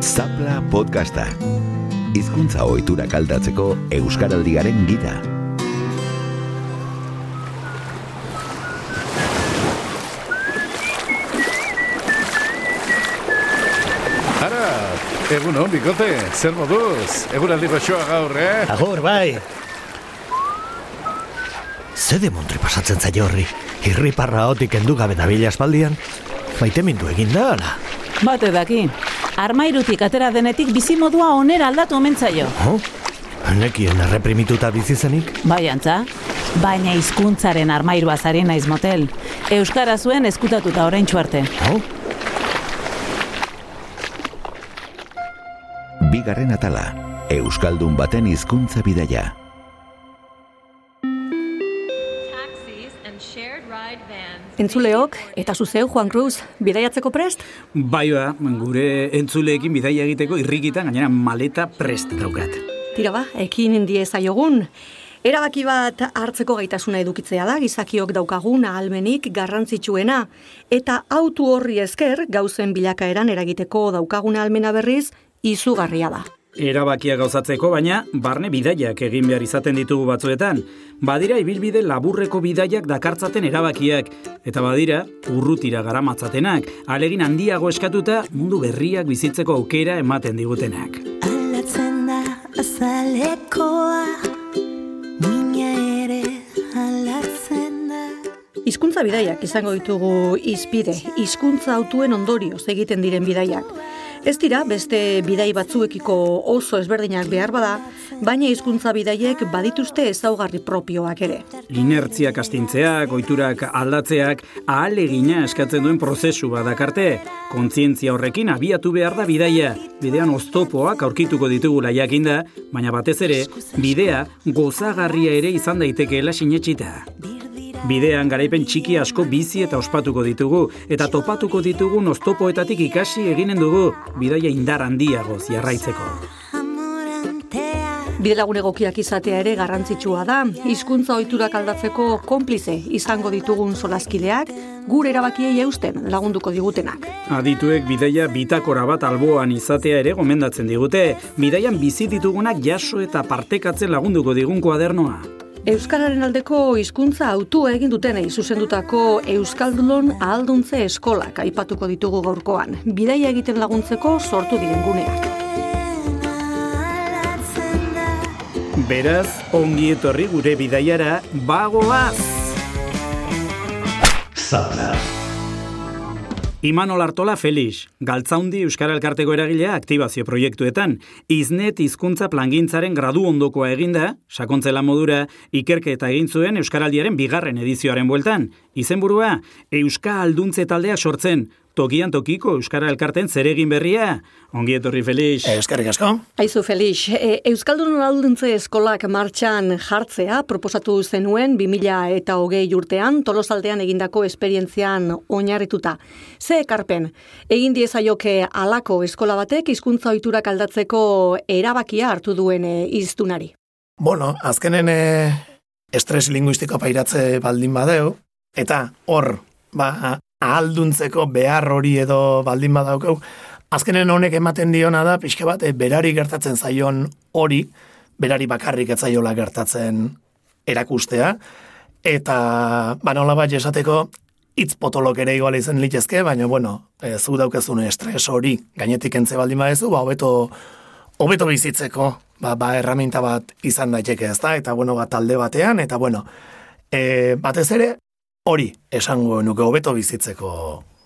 Zapla podcasta. Hizkuntza ohiturak aldatzeko euskaraldiaren gida. Ara, egun hon, bikote, zer moduz? Egun aldi goxoa gaur, eh? Agor, bai. Ze demontri pasatzen zaio horri? Irriparra hotik endu gabe dabila espaldian? Maite mindu egin da, ala? Bate daki. Armairutik atera denetik bizimodua onera aldatu omen zaio. Oh? Nekien erreprimituta bizi zenik? Bai, antza. Baina hizkuntzaren armairua zari naiz motel. Euskara zuen eskutatuta orain arte. Oh? Bigarren atala. Euskaldun baten hizkuntza bidaia. Entzuleok, eta zuzeu, Juan Cruz, bidaiatzeko prest? Bai ba, gure entzuleekin bidaia egiteko irrikitan gainera maleta prest daukat. Tira ba, ekin indie zaiogun. Erabaki bat hartzeko gaitasuna edukitzea da, gizakiok daukagun ahalmenik garrantzitsuena. Eta autu horri esker, gauzen bilakaeran eragiteko daukagun ahalmena berriz, izugarria da. Erabakia gauzatzeko, baina barne bidaiak egin behar izaten ditugu batzuetan. Badira ibilbide laburreko bidaiak dakartzaten erabakiak, eta badira urrutira garamatzatenak, alegin handiago eskatuta mundu berriak bizitzeko aukera ematen digutenak. Aldatzen da azalekoa Mina ere aldatzen da Hizkuntza bidaiak izango ditugu izpide, hizkuntza autuen ondorioz egiten diren bidaiak. Ez dira beste bidai batzuekiko oso ezberdinak behar bada, baina hizkuntza bidaiek badituzte ezaugarri propioak ere. Inertziak astintzeak, oiturak aldatzeak, ahalegina eskatzen duen prozesu badakarte. Kontzientzia horrekin abiatu behar da bidaia. Bidean oztopoak aurkituko ditugula jakinda, baina batez ere, bidea gozagarria ere izan daitekeela sinetxita. Bidean garaipen txiki asko bizi eta ospatuko ditugu, eta topatuko ditugun oztopoetatik ikasi eginen dugu, bidaia indar handiagoz jarraitzeko. Bidelagun egokiak izatea ere garrantzitsua da, hizkuntza ohiturak aldatzeko konplize izango ditugun solaskideak, gure erabakiei eusten lagunduko digutenak. Adituek bidaia bitakora bat alboan izatea ere gomendatzen digute, bidaian bizi ditugunak jaso eta partekatzen lagunduko digun kuadernoa. Euskararen aldeko hizkuntza autua egin dutenei zuzendutako Euskaldun ahalduntze eskolak aipatuko ditugu gaurkoan. Bidaia egiten laguntzeko sortu diren guneak. Beraz, ongi etorri gure bidaiara, bagoaz! Zapla. Imanol Artola Felix, Galtzaundi Euskara Elkarteko eragilea aktibazio proiektuetan, iznet hizkuntza plangintzaren gradu ondokoa eginda, sakontzela modura, ikerketa egin zuen Euskaraldiaren bigarren edizioaren bueltan. Izenburua, Euska Alduntze taldea sortzen, tokian tokiko Euskara Elkarten zeregin berria. Ongi etorri Felix. Eskerrik asko. Aizu Felix, e, Euskaldun ahalduntze eskolak martxan jartzea proposatu zenuen 2000 eta hogei urtean tolosaldean egindako esperientzian oinarrituta. Ze ekarpen, egin diezaioke alako eskola batek hizkuntza ohiturak aldatzeko erabakia hartu duen e, iztunari. Bueno, azkenen e, estres linguistiko pairatze baldin badeu, eta hor, ba, ahalduntzeko behar hori edo baldin badaukau, azkenen honek ematen diona da, pixka bat, e, berari gertatzen zaion hori, berari bakarrik ez zaiola gertatzen erakustea, eta, ba, nola bat esateko, hitz potolok ere igual izan litezke, baina, bueno, e, zu daukezun estres hori, gainetik entze baldin badezu, ba, hobeto, hobeto bizitzeko, ba, ba, erraminta bat izan daiteke ez da, eta, bueno, ba, talde batean, eta, bueno, e, batez ere, hori esango nuke hobeto bizitzeko.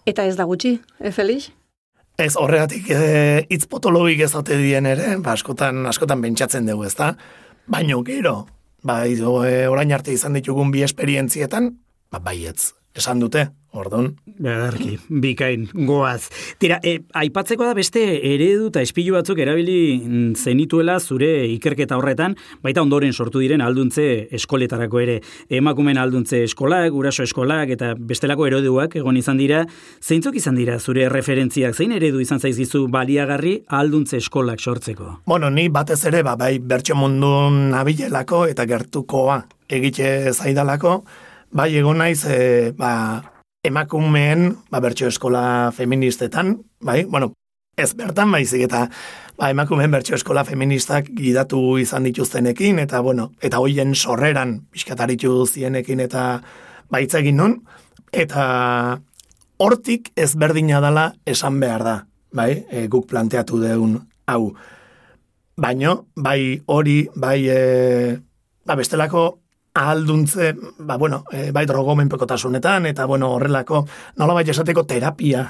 Eta ez da gutxi, e, Felix? Ez horregatik e, hitz potologik ez ote dien ere, ba, askotan, askotan pentsatzen dugu ez da, baino gero, ba, izo, e, orain arte izan ditugun bi esperientzietan, ba, baietz, esan dute, Ordun. Ederki, bikain, goaz. Tira, e, aipatzeko da beste eredu eta espilu batzuk erabili mm, zenituela zure ikerketa horretan, baita ondoren sortu diren alduntze eskoletarako ere. Emakumen alduntze eskolak, guraso eskolak eta bestelako ereduak egon izan dira. Zeintzuk izan dira zure referentziak, zein eredu izan zaizkizu baliagarri alduntze eskolak sortzeko? Bueno, ni batez ere, ba, bai, bertso mundun nabilelako eta gertukoa egite zaidalako, bai, egon naiz, e, ba, emakumeen, ba, bertso eskola feministetan, bai, bueno, ez bertan baizik eta ba, emakumeen bertso eskola feministak gidatu izan dituztenekin, eta bueno, eta hoien sorreran pixkataritu zienekin eta baitza egin nun, eta hortik ezberdina dala esan behar da, bai, e, guk planteatu deun hau. Baino, bai hori, bai, e, ba, bestelako ahalduntze, ba, bueno, e, bai drogomenpekotasunetan, eta bueno, horrelako, nola bai esateko terapia,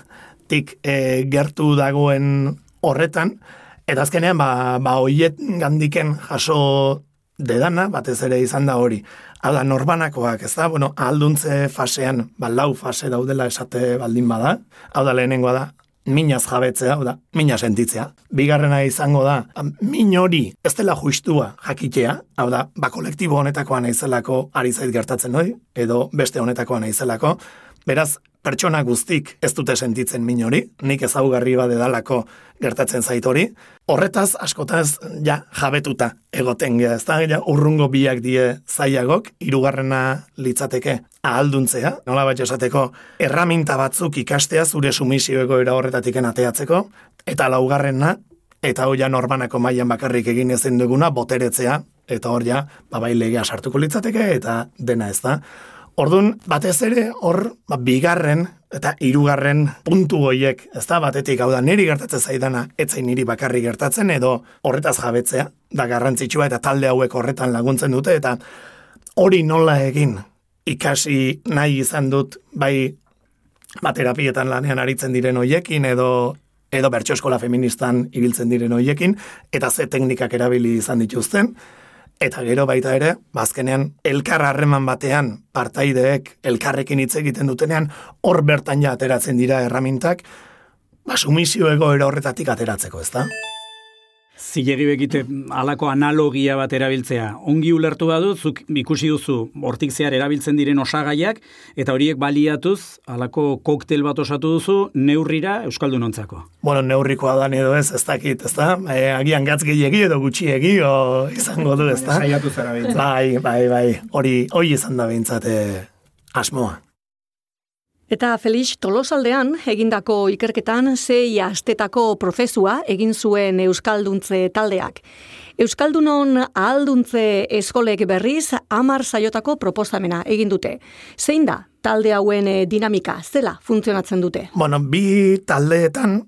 tik e, gertu dagoen horretan, eta azkenean, ba, ba oiet gandiken jaso dedana, batez ere izan da hori. Hau da, norbanakoak, ez da, bueno, alduntze fasean, ba, lau fase daudela esate baldin bada, hau da, lehenengoa da, minaz jabetzea, hau da, mina sentitzea. Bigarrena izango da, min hori ez dela justua jakitea, hau da, ba, kolektibo honetakoa naizelako ari zait gertatzen hori, edo beste honetakoa naizelako, beraz, pertsona guztik ez dute sentitzen min hori, nik ezaugarri bade dalako gertatzen zait hori. Horretaz, askotaz, ja, jabetuta egoten gea, ez da, ja, urrungo biak die zaiagok, hirugarrena litzateke ahalduntzea, nola bat esateko, erraminta batzuk ikastea zure sumisioeko era horretatik ateatzeko, eta laugarrena, eta hoia norbanako mailan bakarrik egin ezen duguna, boteretzea, eta hor ja, babai legea sartuko litzateke, eta dena ez da. Orduan, batez ere, hor, ba, bigarren eta hirugarren puntu hoiek, ez da, batetik, hau da, niri gertatzen zaidana, etzain niri bakarri gertatzen, edo horretaz jabetzea, da garrantzitsua eta talde hauek horretan laguntzen dute, eta hori nola egin ikasi nahi izan dut, bai, ba, terapietan lanean aritzen diren hoiekin, edo edo bertso eskola feministan ibiltzen diren hoiekin, eta ze teknikak erabili izan dituzten, Eta gero baita ere, bazkenean elkar harreman batean partaideek elkarrekin hitz egiten dutenean hor bertan ja ateratzen dira erramintak, ba sumizio egoera horretatik ateratzeko, ezta? Zilegi bekite alako analogia bat erabiltzea. Ongi ulertu badu, zuk ikusi duzu hortik zehar erabiltzen diren osagaiak, eta horiek baliatuz, alako koktel bat osatu duzu, neurrira Euskaldun ontzako. Bueno, neurrikoa da edo ez, ez dakit, ez da? E, agian gatz gehiagi edo gutxiegi, o izango du, ez da? Saiatu zara Bai, bai, bai, hori, hori izan da behintzate asmoa. Eta Felix Tolosaldean egindako ikerketan zei astetako prozesua egin zuen Euskalduntze taldeak. Euskaldunon ahalduntze eskolek berriz amar saiotako proposamena egin dute. Zein da talde hauen eh, dinamika, zela funtzionatzen dute? Bueno, bi taldeetan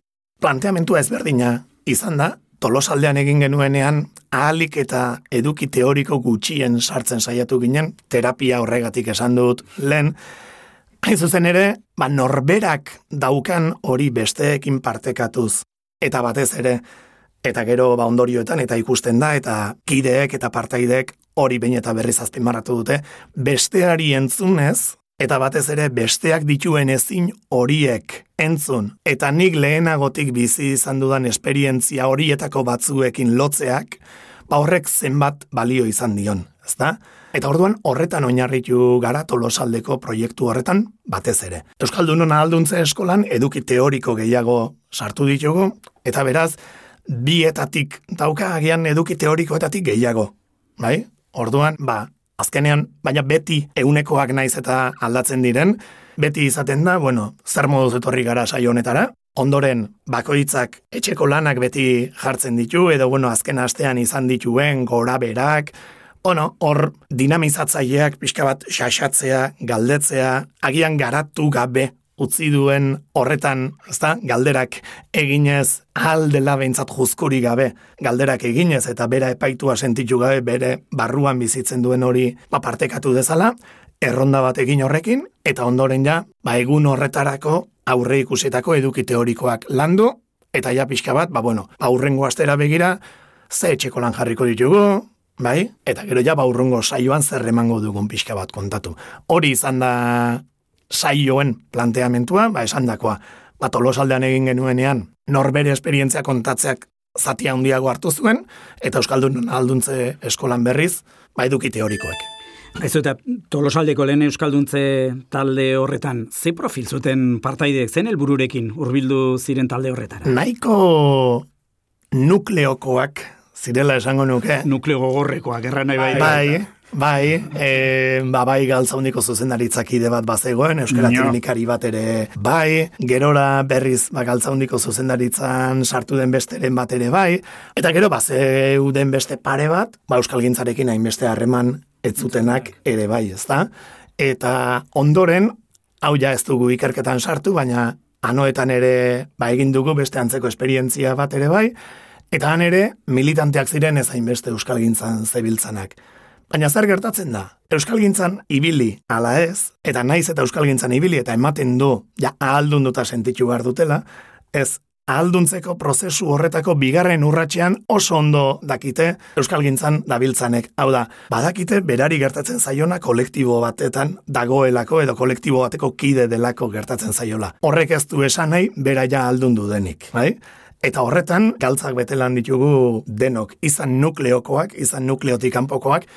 planteamentua ezberdina izan da, tolosaldean egin genuenean ahalik eta eduki teoriko gutxien sartzen saiatu ginen, terapia horregatik esan dut lehen, Hain zuzen ere, ba, norberak daukan hori besteekin partekatuz. Eta batez ere, eta gero ba, ondorioetan eta ikusten da, eta kideek eta partaideek hori bain eta berriz azpimarratu dute, besteari entzunez, eta batez ere besteak dituen ezin horiek entzun, eta nik lehenagotik bizi izan dudan esperientzia horietako batzuekin lotzeak, ba horrek zenbat balio izan dion, ezta? Eta orduan horretan oinarritu gara tolosaldeko proiektu horretan batez ere. Euskaldunon alduntze eskolan eduki teoriko gehiago sartu ditugu, eta beraz, bietatik dauka agian eduki teorikoetatik gehiago. Bai? Orduan, ba, azkenean, baina beti eunekoak naiz eta aldatzen diren, beti izaten da, bueno, zer moduz etorri gara saio honetara, ondoren bakoitzak etxeko lanak beti jartzen ditu, edo bueno, azken astean izan dituen gora Bueno, hor dinamizatzaileak pixka bat xaxatzea, galdetzea, agian garatu gabe utzi duen horretan, ezta, galderak eginez aldela behintzat juzkuri gabe, galderak eginez eta bera epaitua sentitu gabe bere barruan bizitzen duen hori papartekatu dezala, erronda bat egin horrekin, eta ondoren ja, ba egun horretarako aurre ikusetako eduki teorikoak landu, eta ja pixka bat, ba bueno, aurrengo astera begira, ze etxeko lan jarriko ditugu, Bai? Eta gero ja baurrungo saioan zer emango dugun pixka bat kontatu. Hori izan da saioen planteamentua, ba esan dakoa, ba tolosaldean egin genuenean, norbere esperientzia kontatzeak zatia handiago hartu zuen, eta Euskaldun alduntze eskolan berriz, ba eduki teorikoek. Ez eta tolosaldeko lehen Euskalduntze talde horretan, ze profil zuten partaideek zen helbururekin hurbildu ziren talde horretara? Nahiko nukleokoak zirela esango nuke. Nukleo gogorrekoak, erra nahi bai. Bai, bai, e, ba, bai galtzaundiko zuzendaritzakide bat bazegoen, Euskara teknikari bat ere bai, gerora berriz ba, galtzaundiko zuzendaritzan sartu den besteren bat ere bai, eta gero bazeuden beste pare bat, ba, Euskal Gintzarekin hainbeste harreman ez zutenak ere bai, ezta? Eta ondoren, hau ja ez dugu ikerketan sartu, baina anoetan ere ba, egin dugu beste antzeko esperientzia bat ere bai, eta han ere militanteak ziren ez hainbeste Euskalgintzan zebiltzanak. Baina zer gertatzen da? Euskalgintzan ibili ala ez, eta naiz eta Euskalgintzan ibili eta ematen du, ja ahaldunduta sentitu behar dutela, ez ahalduntzeko prozesu horretako bigarren urratxean oso ondo dakite Euskalgintzan dabiltzanek. Hau da, badakite berari gertatzen zaiona kolektibo batetan dagoelako edo kolektibo bateko kide delako gertatzen zaiola. Horrek ez du esan nahi, bera ja ahaldundu denik, bai? Eta horretan, galtzak betelan ditugu denok, izan nukleokoak, izan nukleotik kanpokoak,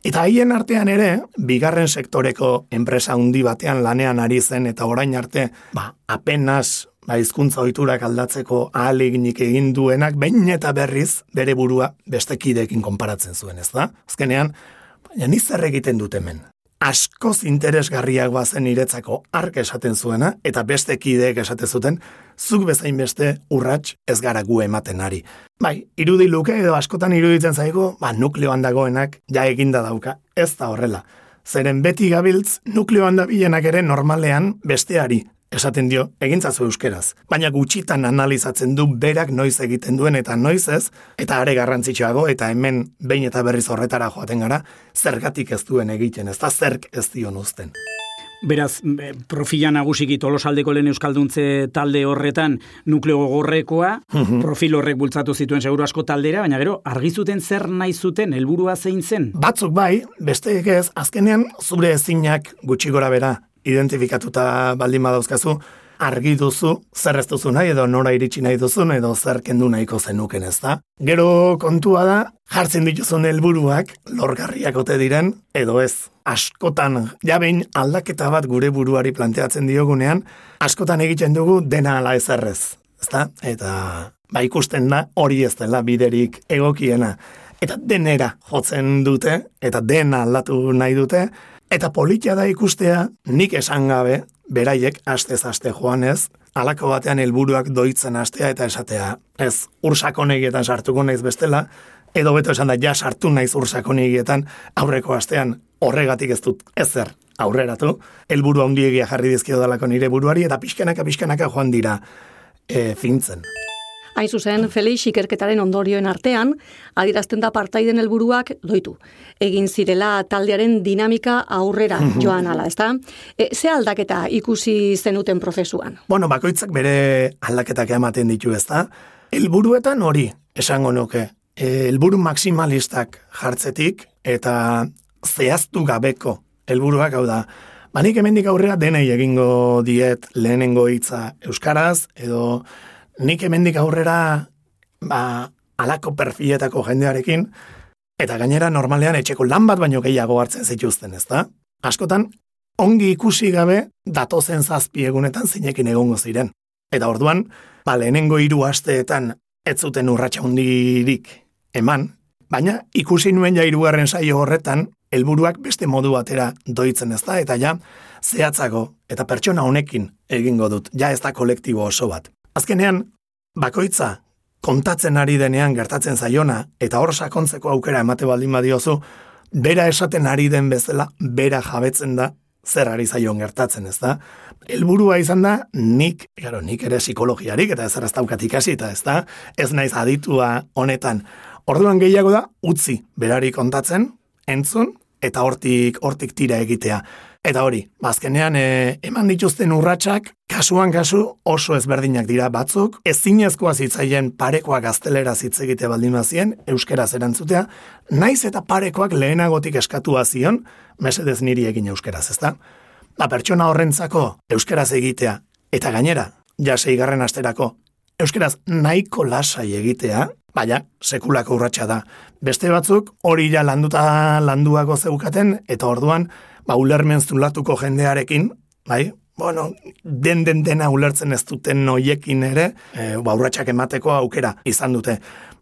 Eta haien artean ere, bigarren sektoreko enpresa handi batean lanean ari zen eta orain arte, ba, apenas ba, hizkuntza ohiturak aldatzeko ahaleginik egin duenak, behin eta berriz bere burua beste kideekin konparatzen zuen, ez da? Azkenean, baina ni zer egiten dut hemen? Askoz interesgarriak bazen niretzako ark esaten zuena, eta beste kideek esaten zuten, zuk bezain beste urrats ez gara gu ematen ari. Bai, irudi luke edo askotan iruditzen zaigu, ba, nukleoan dagoenak ja eginda dauka, ez da horrela. Zeren beti gabiltz, nukleoan dabilenak ere normalean besteari, esaten dio, egintzazu euskeraz. Baina gutxitan analizatzen du berak noiz egiten duen eta noiz ez, eta are garrantzitsuago, eta hemen behin eta berriz horretara joaten gara, zergatik ez duen egiten, ez da zerk ez dion uzten. Beraz, profila nagusiki tolosaldeko lehen euskalduntze talde horretan nukleo gogorrekoa, profil horrek bultzatu zituen seguru asko taldera, baina gero, argizuten zer nahi zuten, helburua zein zen? Batzuk bai, besteek ez, azkenean zure ezinak gutxi gora bera identifikatuta baldin badauzkazu, argi duzu, zer ez duzu nahi edo nora iritsi nahi duzun edo zer kendu nahiko zenuken ez da. Gero kontua da, jartzen dituzun helburuak lorgarriak ote diren edo ez. Askotan, jabein aldaketa bat gure buruari planteatzen diogunean, askotan egiten dugu dena ala ezerrez. Ezta? Eta ba ikusten da hori ez dela biderik egokiena. Eta denera jotzen dute, eta dena aldatu nahi dute, eta politia da ikustea nik esan gabe, beraiek astez aste joanez, alako batean helburuak doitzen astea eta esatea. Ez, ursakonegietan sartuko naiz bestela, edo beto esan da, ja sartu naiz ursakonegietan aurreko astean horregatik ez dut ezer aurreratu, helburu handiegia jarri dizkio dalako nire buruari, eta pixkanaka pixkanaka joan dira e, fintzen. Hain zuzen, Felix ikerketaren ondorioen artean, adirazten da partaiden helburuak doitu. Egin zirela taldearen dinamika aurrera joan ala, ezta? E, ze aldaketa ikusi zenuten prozesuan? Bueno, bakoitzak bere aldaketak ematen ditu ez da. Helburuetan hori, esango nuke. E, helburu maximalistak jartzetik eta zehaztu gabeko helburuak hau da. Banik hemendik aurrera denei egingo diet lehenengo hitza euskaraz edo nik hemendik aurrera ba, alako perfiletako jendearekin eta gainera normalean etxeko lan bat baino gehiago hartzen zituzten, ezta? Askotan ongi ikusi gabe datozen zazpi egunetan zinekin egongo ziren. Eta orduan, ba, lehenengo hiru asteetan ez zuten urratsa hundirik eman, baina ikusi nuen ja hirugarren saio horretan helburuak beste modu batera doitzen ez da, eta ja zehatzago eta pertsona honekin egingo dut, ja ez da kolektibo oso bat. Azkenean, bakoitza kontatzen ari denean gertatzen zaiona eta hor sakontzeko aukera emate baldin badiozu, bera esaten ari den bezala, bera jabetzen da zer ari zaion gertatzen, ez da? Helburua izan da, nik, gero, nik ere psikologiarik eta ezer ez daukat ikasi eta ez da, ez naiz aditua honetan. Orduan gehiago da, utzi berari kontatzen, entzun, eta hortik hortik tira egitea. Eta hori, bazkenean e, eman dituzten urratsak kasuan kasu oso ezberdinak dira batzuk, ezinezkoa zitzaien parekoak gaztelera hitz egite baldin bazien, euskeraz erantzutea, naiz eta parekoak lehenagotik eskatua zion, mesedez niri egin euskeraz, ezta? Ba, pertsona horrentzako euskeraz egitea, eta gainera, ja seigarren asterako, euskeraz nahiko lasai egitea, baina sekulako urratsa da. Beste batzuk hori ja landuta landuago zeukaten, eta orduan, ba, ulermen zulatuko jendearekin, bai, bueno, den den dena ulertzen ez duten noiekin ere, e, ba, urratsak emateko aukera izan dute.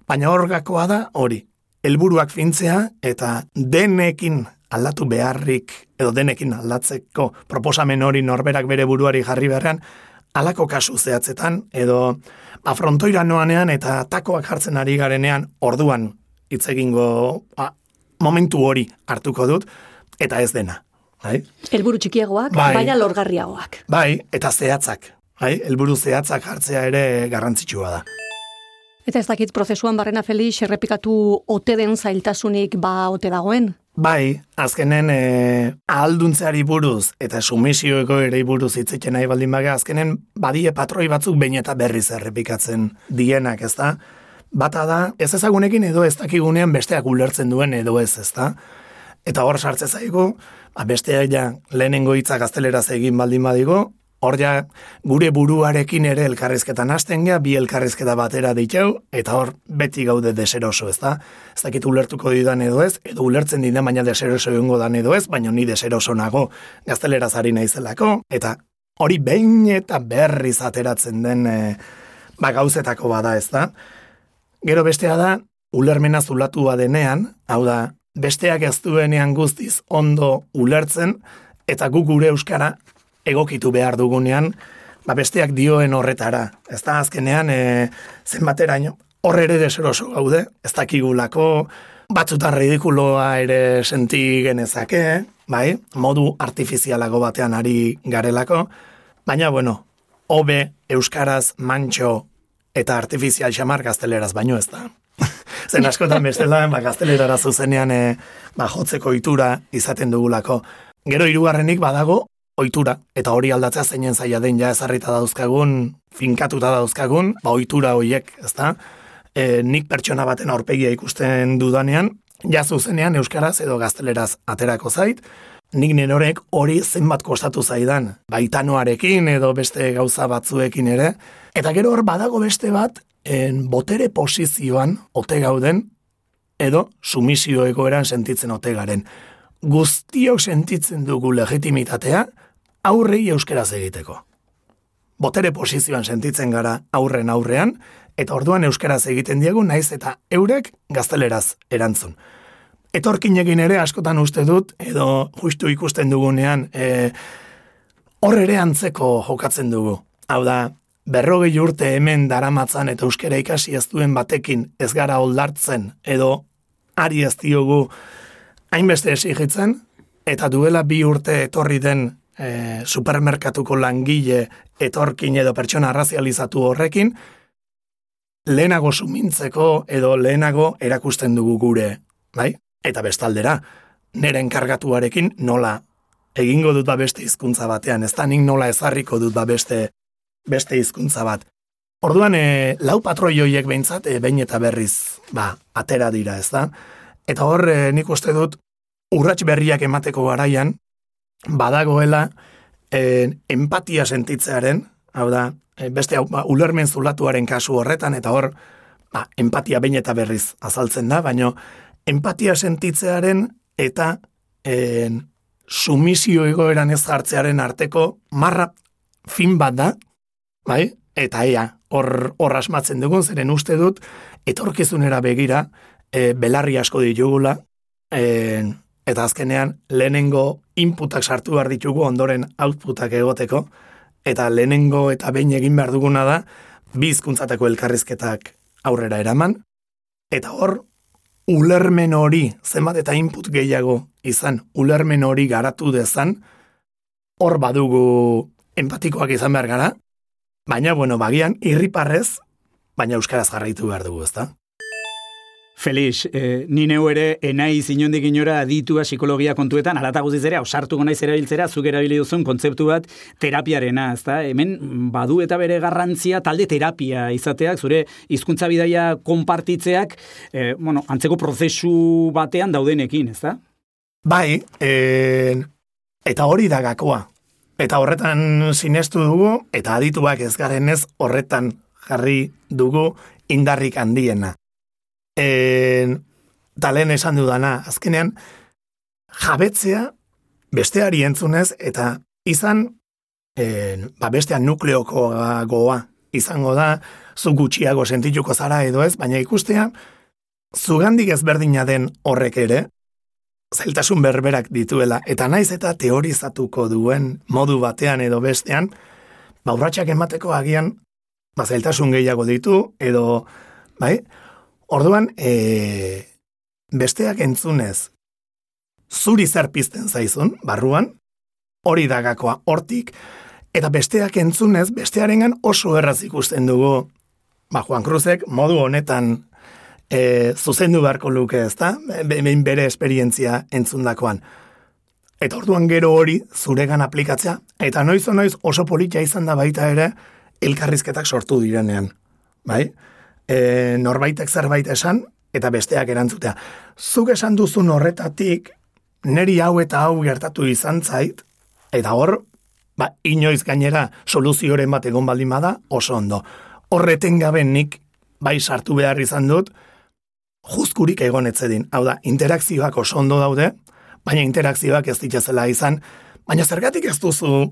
Baina hor gakoa da hori, helburuak fintzea eta denekin aldatu beharrik edo denekin aldatzeko proposamen hori norberak bere buruari jarri beharrean, alako kasu zehatzetan edo afrontoira noanean eta takoak jartzen ari garenean orduan hitz egingo ba, momentu hori hartuko dut eta ez dena. Bai? Helburu txikiagoak, Bai. baina lorgarriagoak. bai, eta zehatzak. Bai? Helburu zehatzak hartzea ere garrantzitsua da. Eta ez dakit prozesuan barrena Felix errepikatu ote den zailtasunik ba ote dagoen. Bai, azkenen e, ahalduntzeari buruz eta sumisioeko ere buruz hitzetzen nahi baldin baga, azkenen badie patroi batzuk behin eta berriz errepikatzen dienak, ezta? Bata da, ez ezagunekin edo ez dakigunean besteak ulertzen duen edo ez, ezta? Eta hor sartze zaigu, ba, besteak ja lehenengo hitza gazteleraz egin baldin badigo, hor ja gure buruarekin ere elkarrizketan hasten gea, bi elkarrizketa batera diteu, eta hor beti gaude deseroso, ez da? Ez dakit ulertuko didan edo ez, edo ulertzen didan baina deseroso egongo dan edo ez, baina ni deseroso nago gazteleraz ari naizelako, eta hori behin eta berriz ateratzen den e, ba, gauzetako bada, ez da? Gero bestea da, ulermena zulatua denean, hau da, besteak ez duenean guztiz ondo ulertzen, eta guk gure euskara egokitu behar dugunean, ba besteak dioen horretara. Ez da azkenean, e, zenbateraino, horre ere deseroso gaude, ez dakigulako, batzutan ridikuloa ere senti genezake, bai, modu artifizialago batean ari garelako, baina bueno, hobe euskaraz mantxo eta artifizial xamar gazteleraz baino ez da. Zen askotan bestela, ba, gaztelerara zuzenean e, ba, jotzeko ohitura izaten dugulako. Gero hirugarrenik badago ohitura eta hori aldatzea zeinen zaila den ja ezarrita dauzkagun, finkatuta dauzkagun, ba ohitura hoiek, ezta? E, nik pertsona baten aurpegia ikusten dudanean, ja zuzenean euskaraz edo gazteleraz aterako zait, nik nenorek hori zenbat kostatu zaidan, baitanoarekin edo beste gauza batzuekin ere, eta gero hor badago beste bat, en botere posizioan ote gauden, edo sumisio egoeran sentitzen ote garen. Guztiok sentitzen dugu legitimitatea, aurrei euskeraz egiteko. Botere posizioan sentitzen gara aurren aurrean, eta orduan euskeraz egiten diegu naiz eta eurek gazteleraz erantzun. Etorkinekin ere askotan uste dut, edo justu ikusten dugunean, e, hor ere antzeko jokatzen dugu. Hau da, berrogei urte hemen daramatzan eta euskera ikasi ez duen batekin ez gara oldartzen, edo ari ez diogu hainbeste esigitzen, eta duela bi urte etorri den e, supermerkatuko langile etorkin edo pertsona arrazializatu horrekin, lehenago sumintzeko edo lehenago erakusten dugu gure, bai? Eta bestaldera, nire enkargatuarekin nola egingo dut ba beste hizkuntza batean, ez da nik nola ezarriko dut ba beste, beste hizkuntza bat. Orduan, e, lau patroi hoiek behintzat, e, behin eta berriz, ba, atera dira, ez da? Eta hor, e, nik uste dut, urrats berriak emateko garaian, badagoela e, empatia sentitzearen, hau da, beste hau, ba, ulermen zulatuaren kasu horretan, eta hor, ba, empatia behin eta berriz azaltzen da, baino empatia sentitzearen eta e, sumisio egoeran ez jartzearen arteko marra fin bat da, bai? Eta ea, hor, hor asmatzen dugun, zeren uste dut, etorkizunera begira, e, belarri asko ditugula, e, eta azkenean lehenengo inputak sartu behar ditugu ondoren outputak egoteko, eta lehenengo eta behin egin behar duguna da, bi hizkuntzateko elkarrizketak aurrera eraman, eta hor, ulermen hori, zenbat eta input gehiago izan, ulermen hori garatu dezan, hor badugu empatikoak izan behar gara, baina, bueno, bagian, irriparrez, baina euskaraz jarraitu behar dugu, ezta? Felix, eh, ni neu ere enaiz inondik inora aditua psikologia kontuetan, alata guziz ere, ausartuko naiz erabiltzera, zuk erabili duzun kontzeptu bat terapiarena, ezta? Hemen badu eta bere garrantzia talde terapia izateak, zure hizkuntza bidaia konpartitzeak, eh, bueno, antzeko prozesu batean daudenekin, ezta? Bai, e, eta hori da gakoa. Eta horretan sinestu dugu, eta adituak ez garenez horretan jarri dugu indarrik handiena. E, talen esan dudana, azkenean, jabetzea besteari entzunez, eta izan, e, ba bestean nukleoko goa, izango da, zu gutxiago sentituko zara edo ez, baina ikustea, zugandik ezberdina den horrek ere, zailtasun berberak dituela, eta naiz eta teorizatuko duen modu batean edo bestean, ba, urratxak emateko agian, ba, zailtasun gehiago ditu, edo, bai, orduan, e, besteak entzunez, zuri zer pizten zaizun, barruan, hori dagakoa hortik, eta besteak entzunez, bestearengan oso erraz ikusten dugu, ba, Juan Cruzek modu honetan e, zuzendu beharko luke, ezta? Behin bere esperientzia entzundakoan. Eta orduan gero hori zuregan aplikatzea, eta noiz noiz oso politia izan da baita ere elkarrizketak sortu direnean. Bai? E, norbaitek zerbait esan, eta besteak erantzutea. Zuk esan duzun horretatik, neri hau eta hau gertatu izan zait, eta hor, ba, inoiz gainera soluzioren bat egon baldin bada, oso ondo. Horreten gabe nik, bai sartu behar izan dut, juzkurik egon etzedin. Hau da, interakzioak oso ondo daude, baina interakzioak ez dituzela izan, baina zergatik ez duzu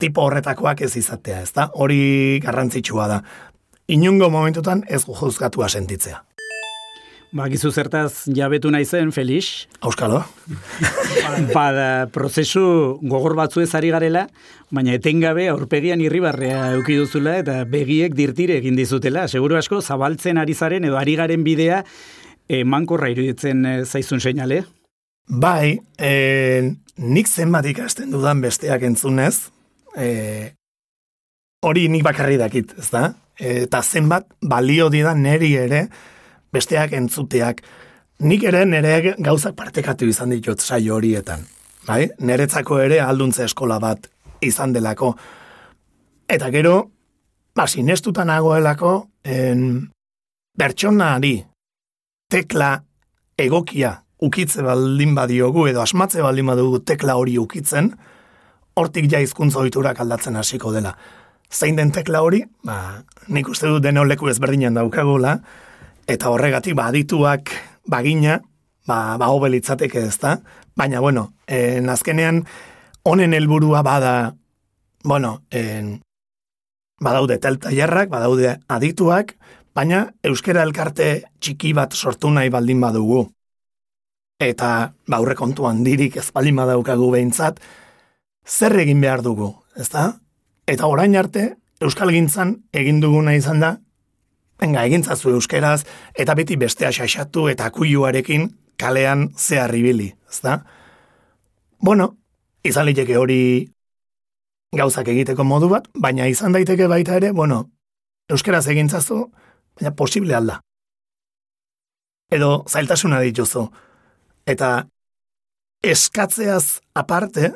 tipo horretakoak ez izatea, ez da? Hori garrantzitsua da. Inungo momentutan ez juzgatua sentitzea. Ba, gizu zertaz jabetu naizen, Felix. Auskalo. Bada, prozesu gogor batzu ez ari garela, baina etengabe aurpegian irribarrea euki duzula eta begiek dirtire egin dizutela. Seguro asko, zabaltzen ari zaren edo ari garen bidea emankorra iruditzen eh, zaizun seinale. Bai, e, nik zenbat ikasten dudan besteak entzunez, e, hori nik bakarri dakit, ez da? Eta zenbat balio didan neri ere, besteak entzuteak, nik ere nere gauzak partekatu izan ditut saio horietan. Bai? Neretzako ere alduntze eskola bat izan delako. Eta gero, ba, sinestutan nagoelako, en, bertsonari tekla egokia ukitze baldin badiogu edo asmatze baldin badugu tekla hori ukitzen, hortik ja hizkuntza ohiturak aldatzen hasiko dela. Zein den tekla hori, ba, nik uste dut deno leku ezberdinan daukagula, eta horregatik badituak bagina, ba, ba hobelitzateke ez da, baina bueno, en azkenean honen helburua bada, bueno, en, badaude teltailerrak, badaude adituak, baina euskera elkarte txiki bat sortu nahi baldin badugu. Eta ba kontu handirik ez baldin badaukagu behintzat, zer egin behar dugu, ezta? Eta orain arte, Euskal Gintzan egin duguna izan da, Venga, egintzazu euskeraz, eta beti bestea xaxatu eta kuiuarekin kalean zehar ibili, ezta? Bueno, izan liteke hori gauzak egiteko modu bat, baina izan daiteke baita ere, bueno, euskeraz egintzazu, baina posible alda. Edo zailtasuna dituzu. Eta eskatzeaz aparte,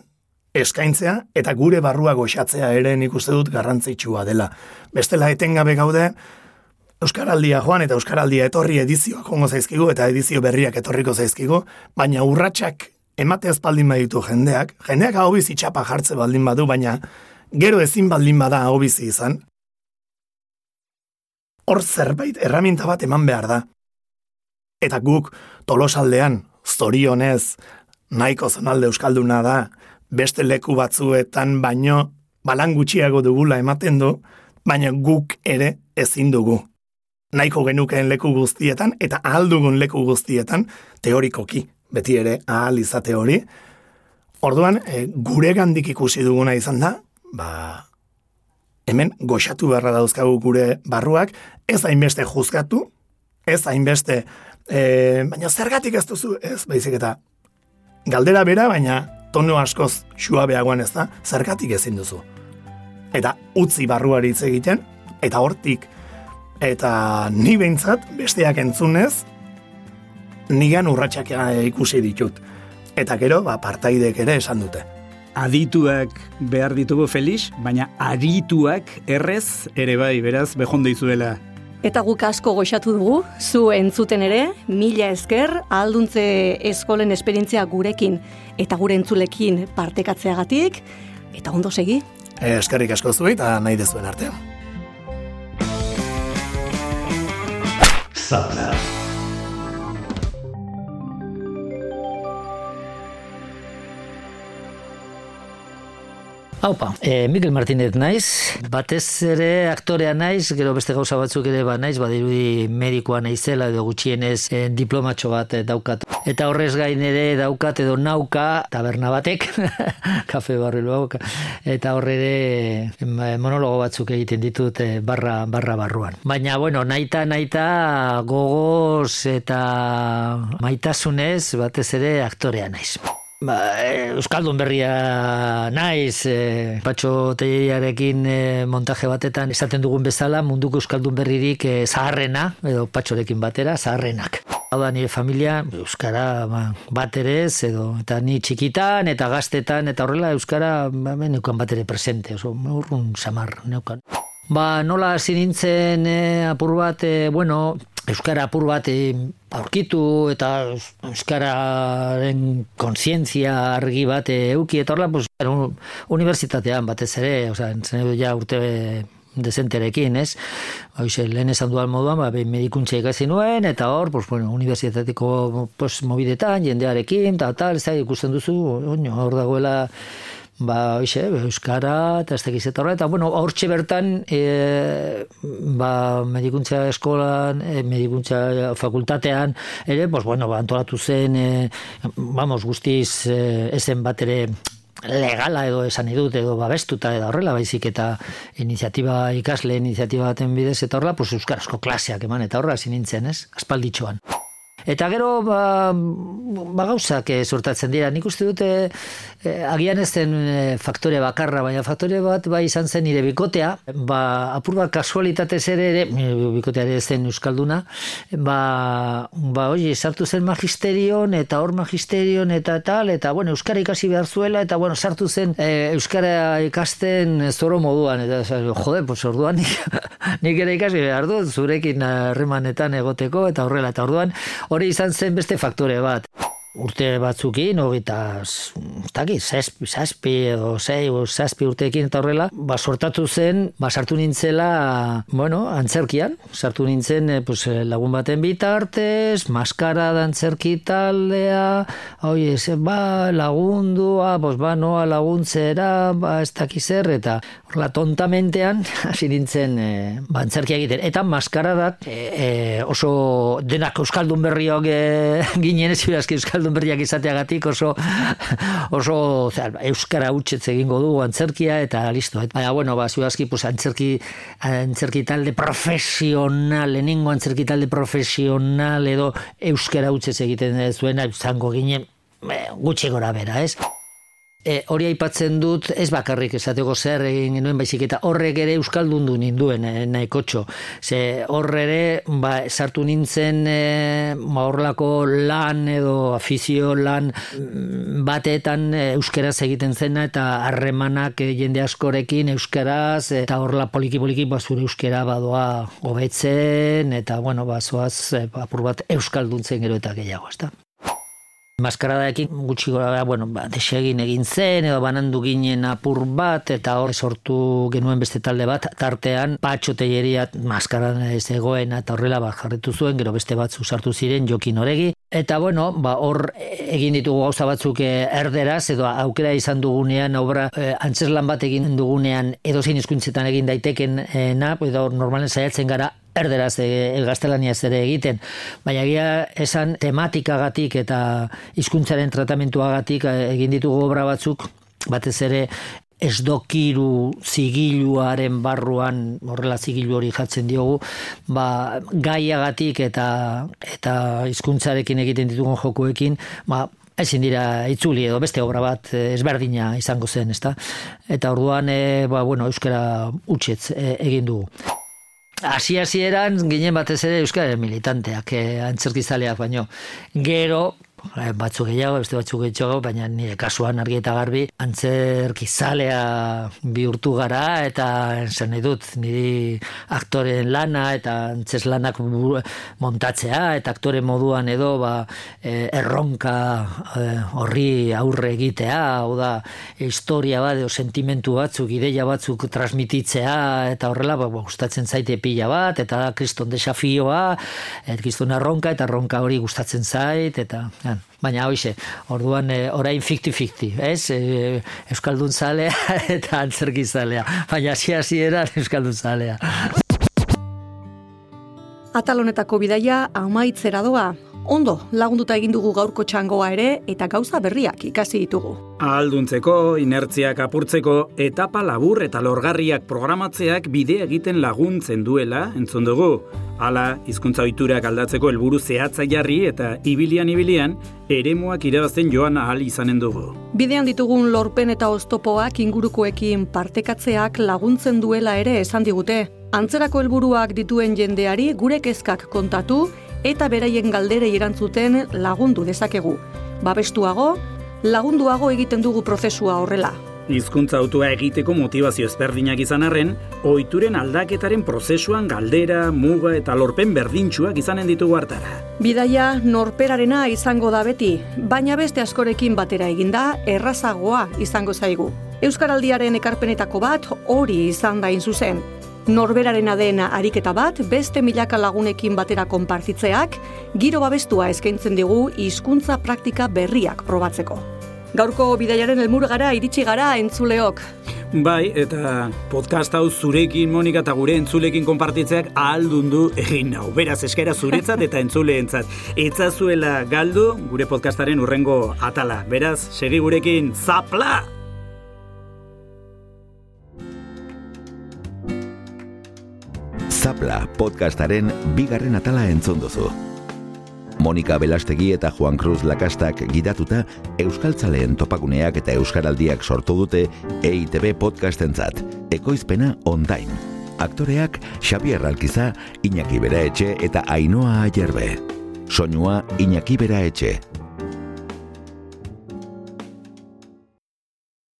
eskaintzea eta gure barrua goxatzea ere nik uste dut garrantzitsua dela. Bestela etengabe gaude, Euskaraldia joan eta Euskaraldia etorri edizioak jongo zaizkigu eta edizio berriak etorriko zaizkigu, baina urratsak emate espaldin baditu jendeak, jendeak hau bizi txapa jartze baldin badu, baina gero ezin baldin bada hau bizi izan, hor zerbait erraminta bat eman behar da. Eta guk tolosaldean, zorionez, nahiko zonalde euskalduna da, beste leku batzuetan baino balan gutxiago dugula ematen du, baina guk ere ezin dugu nahiko genukeen leku guztietan eta ahaldugun leku guztietan teorikoki beti ere ahal izate hori. Orduan, e, gure gandik ikusi duguna izan da, ba, hemen goxatu beharra dauzkagu gure barruak, ez hainbeste juzgatu, ez hainbeste, e, baina zergatik ez duzu, ez, baizik eta galdera bera, baina tono askoz suabeagoan ez da, zergatik ezin duzu. Eta utzi barruari hitz egiten, eta hortik, eta ni behintzat besteak entzunez nigan urratsak ikusi ditut. Eta gero, ba, partaidek ere esan dute. Adituak behar ditugu Felix, baina arituak errez ere bai, beraz, behondo izuela. Eta guk asko goxatu dugu, zu entzuten ere, mila esker, alduntze eskolen esperientzia gurekin eta gure entzulekin partekatzeagatik, eta ondo segi. Eskerrik asko zuei eta nahi dezuen artean. Zapna. Haupa, e, Mikel Martinez naiz, batez ere aktorea naiz, gero beste gauza batzuk ere ba naiz, badirudi medikoa naizela edo gutxienez e, diplomatxo bat e, daukat. Eta horrez gain ere daukat edo nauka taberna batek, kafe barri dauka, eta horre ere monologo batzuk egiten ditut e, barra, barra barruan. Baina, bueno, naita, naita gogoz eta maitasunez batez ere aktorea naiz. Ba, Euskaldun berria naiz, e, Patxo e, montaje batetan esaten dugun bezala munduko Euskaldun berririk e, zaharrena, edo Patxorekin batera, zaharrenak. Hau da nire familia, Euskara ba, bat ere ez, edo, eta ni txikitan, eta gaztetan, eta horrela Euskara ba, neukan bat ere presente, oso urrun samar neukan. Ba, nola hasi nintzen e, apur bat, e, bueno, Euskara apur bat e, aurkitu eta Euskararen kontzientzia argi bat euki eta horla, pues, un, unibertsitatean batez ere, entzen edo ja urte desenterekin, ez? Hoxe, lehen esan duan moduan, ba, behin medikuntza ikasi nuen, eta hor, pues, bueno, unibertsitateko pues, mobidetan, jendearekin, eta tal, ez ikusten duzu, oino, hor dagoela, ba, hoxe, euskara, eta ez tekiz eta eta, bueno, hortxe bertan, e, ba, medikuntza eskolan, e, medikuntza fakultatean, ere, pues, bueno, ba, antolatu zen, e, vamos, guztiz, e, ezen bat ere, legala edo esan idut edo babestuta edo horrela baizik eta iniziatiba ikasle iniziatiba baten bidez eta horrela pues euskarazko klaseak eman eta horrela nintzen, ez? Aspalditxoan. Eta gero ba, ba gauzak e, sortatzen dira. Nik uste dute e, agian ez zen e, faktore bakarra, baina faktore bat bai izan zen nire bikotea, ba, apur bat kasualitatez ere, ere bikotea ere zen euskalduna, ba, ba oi, sartu zen magisterion, eta hor magisterion, eta tal, eta bueno, euskara ikasi behar zuela, eta bueno, sartu zen e, euskara ikasten zoro moduan, eta jode, pues orduan nik, nik ere ikasi behar dut, zurekin harremanetan egoteko, eta horrela, eta orduan, hori izan zen beste faktore bat. Urte batzukin, hogeita, ez dakit, zazpi, zazpi edo zei, o zazpi urteekin eta horrela, ba, sortatu zen, ba, sartu nintzela, bueno, antzerkian, sartu nintzen eh, pues, eh, lagun baten bitartez, maskara da antzerki taldea, oi, ez, ba, lagundua, pues, ba, noa laguntzera, ba, ez dakiz zer, eta horrela tontamentean, hasi nintzen, e, ba, antzerkia egiten, eta maskara da, oso denak euskaldun berriok e, ginen ez euskaldun euskaldun berriak izateagatik oso oso zer, euskara utxetz egingo du antzerkia eta listo. Baina bueno, ba zuazki pues antzerki antzerki talde profesional, leningo antzerki talde profesional edo euskara utxetz egiten zuena izango ginen gutxi gora bera, ez? E, hori aipatzen dut, ez bakarrik esateko zer egin genuen baizik eta horrek ere euskaldun du ninduen e, nahikotxo. Ze horre ere, ba, sartu nintzen e, ba, horrelako lan edo afizio lan mm, batetan e, euskeraz egiten zena eta harremanak e, jende askorekin euskaraz eta horrela poliki-poliki ba, zure euskera badoa hobetzen eta bueno, ba, zoaz e, apur bat euskalduntzen gero eta gehiago, ezta? Maskaradaekin gutxi gora, bueno, ba, desegin egin zen, edo banandu ginen apur bat, eta hor sortu genuen beste talde bat, tartean patxo teieriat maskarada ez egoen, eta horrela bat jarretu zuen, gero beste bat sartu ziren jokin horegi. Eta bueno, ba, hor egin ditugu gauza batzuk eh, erderaz, edo aukera izan dugunean, obra e, antzeslan bat egin dugunean, edo zein hizkuntzetan egin daiteken e, na, edo normalen saiatzen gara erderaz e, gaztelania ere egiten, baina gira esan tematikagatik eta hizkuntzaren tratamentuagatik egin ditugu obra batzuk, batez ere ez dokiru zigiluaren barruan horrela zigilu hori jatzen diogu ba, gaiagatik eta eta hizkuntzarekin egiten ditugun jokuekin ba, ezin dira itzuli edo beste obra bat ezberdina izango zen, ezta? Eta orduan, e, ba, bueno, euskara utxetz e, egin dugu. Asi hasieran ginen batez ere euskara militanteak, eh, antzerkizaleak baino. Gero, Eh, batzuk gehiago, beste batzuk gehiago, baina nire kasuan argi eta garbi, antzerkizalea bihurtu gara, eta zen dut, niri aktoren lana, eta antzes lanak montatzea, eta aktore moduan edo, ba, eh, erronka eh, horri aurre egitea, hau da, historia bat, sentimentu batzuk, ideia batzuk transmititzea, eta horrela, ba, gustatzen zaite pila bat, eta kriston desafioa, et kriston erronka, eta erronka hori gustatzen zait, eta Han. Baina hoize, orduan e, orain fikti-fikti, ez? E, Euskaldun zalea eta antzerki zalea. Baina hasi hasieran Euskaldun zalea. Atal honetako bidaia amaitzera doa. Ondo, lagunduta egin dugu gaurko txangoa ere eta gauza berriak ikasi ditugu. Ahalduntzeko, inertziak apurtzeko, etapa labur eta lorgarriak programatzeak bide egiten laguntzen duela, entzun dugu. Hala, hizkuntza ohiturak aldatzeko helburu zehatza jarri eta ibilian ibilian, eremuak irabazten joan ahal izanen dugu. Bidean ditugun lorpen eta oztopoak ingurukoekin partekatzeak laguntzen duela ere esan digute. Antzerako helburuak dituen jendeari gure kezkak kontatu eta beraien galderei erantzuten lagundu dezakegu. Babestuago, lagunduago egiten dugu prozesua horrela. Hizkuntza autua egiteko motivazio ezberdinak izan arren, ohituren aldaketaren prozesuan galdera, muga eta lorpen berdintsuak izanen ditugu hartara. Bidaia norperarena izango da beti, baina beste askorekin batera eginda errazagoa izango zaigu. Euskaraldiaren ekarpenetako bat hori izan da zuzen. Norberarena dena ariketa bat beste milaka lagunekin batera konpartitzeak giro babestua eskaintzen digu hizkuntza praktika berriak probatzeko. Gaurko bidaiaren helmur gara iritsi gara entzuleok. Bai, eta podcast hau zurekin, Monika, eta gure entzulekin konpartitzeak ahaldundu egin nau. Beraz, eskaira zuretzat eta entzuleentzat. Etzazuela galdu gure podcastaren urrengo atala. Beraz, segi gurekin, zapla! Zapla podcastaren bigarren atala entzun duzu. Monika Belastegi eta Juan Cruz Lakastak gidatuta Euskaltzaleen topaguneak eta Euskaraldiak sortu dute EITB podcastentzat, ekoizpena online. Aktoreak Xabier Alkiza, Iñaki Beraetxe eta Ainoa Ayerbe. Soinua Iñaki Beraetxe.